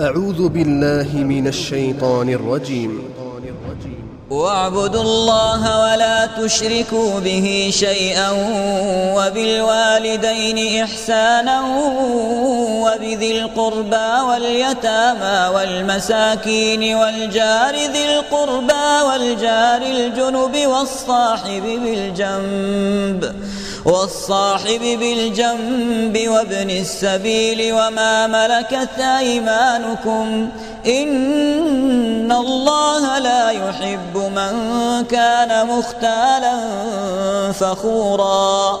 أعوذ بالله من الشيطان الرجيم. واعبدوا الله ولا تشركوا به شيئا وبالوالدين إحسانا وبذي القربى واليتامى والمساكين والجار ذي القربى والجار الجنب والصاحب بالجنب والصاحب بالجنب وابن السبيل وما ملكت أيمانكم إن الله لا يحب من كان مختالا فخورا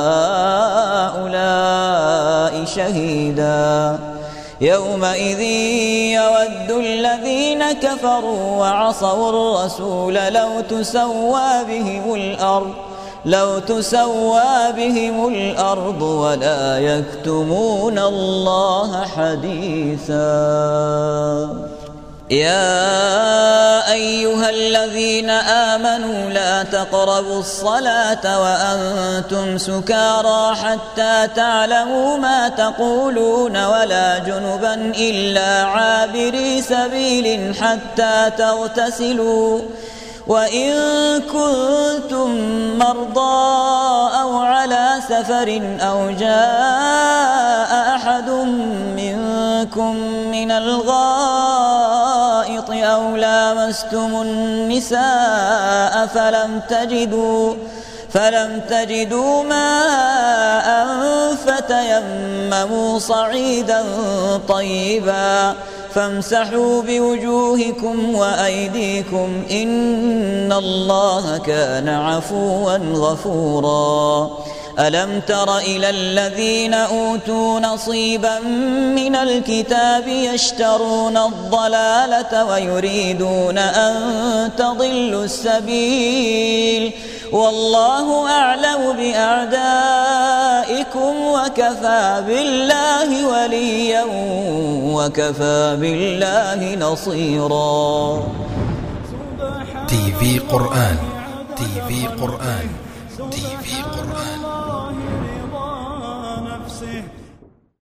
يومئذ يود الذين كفروا وعصوا الرسول لو تسوى بهم الأرض لو تسوى بهم الأرض ولا يكتمون الله حديثا. يا الذين آمنوا لا تقربوا الصلاة وأنتم سكارى حتى تعلموا ما تقولون ولا جنبا إلا عابري سبيل حتى تغتسلوا وإن كنتم مرضى أو على سفر أو جاء أحد منكم من الغائط أو لامستم النساء فلم تجدوا فلم تجدوا ماء فتيمموا صعيدا طيبا. فامسحوا بوجوهكم وأيديكم إن الله كان عفوا غفورا. ألم تر إلى الذين أوتوا نصيبا من الكتاب يشترون الضلالة ويريدون أن تضلوا السبيل والله أعلم بأعدائكم وكفى بالله وليا وكفى بالله نصيرا. تي في قرآن تي في قرآن. سبحان الله رضا نفسه.